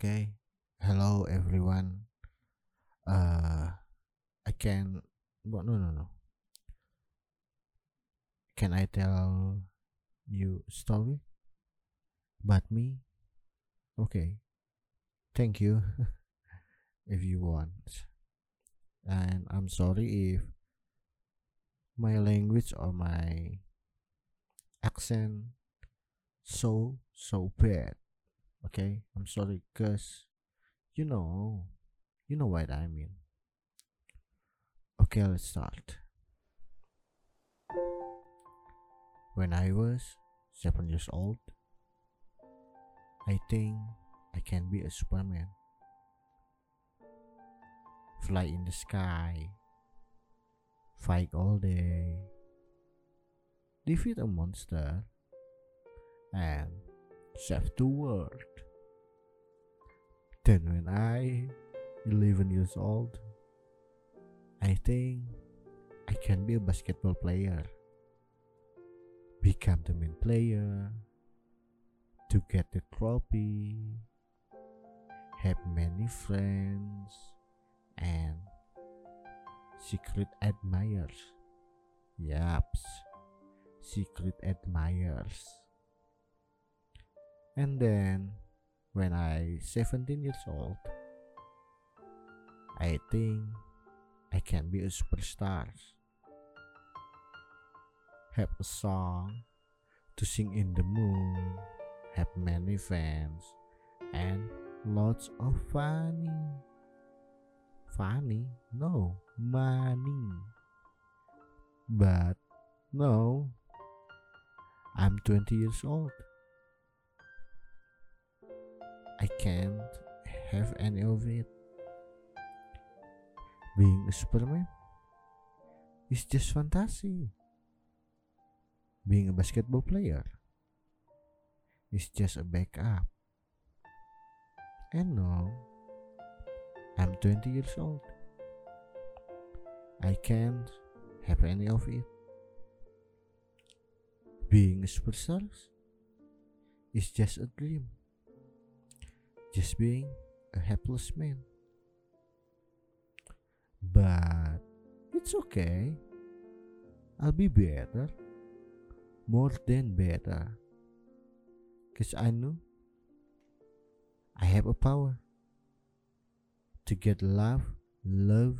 Okay. Hello everyone. Uh I can well, no no no. Can I tell you story about me? Okay. Thank you if you want. And I'm sorry if my language or my accent so so bad. Okay? I'm sorry cuz you know you know what I mean. Okay, let's start. When I was 7 years old, I think I can be a Superman. Fly in the sky, fight all day, defeat a monster, and save the world. Then, when I 11 years old, I think I can be a basketball player, become the main player, to get the trophy, have many friends, and secret admirers. Yaps, secret admirers. And then, when I 17 years old, I think I can be a superstar. Have a song to sing in the moon, have many fans, and lots of funny. Funny? No, money. But no, I'm 20 years old. I can't have any of it. Being a Superman is just fantasy. Being a basketball player is just a backup. And no, I'm 20 years old. I can't have any of it. Being a superstar is just a dream. Just being a helpless man. But it's okay. I'll be better. More than better. Cause I know I have a power to get love, love.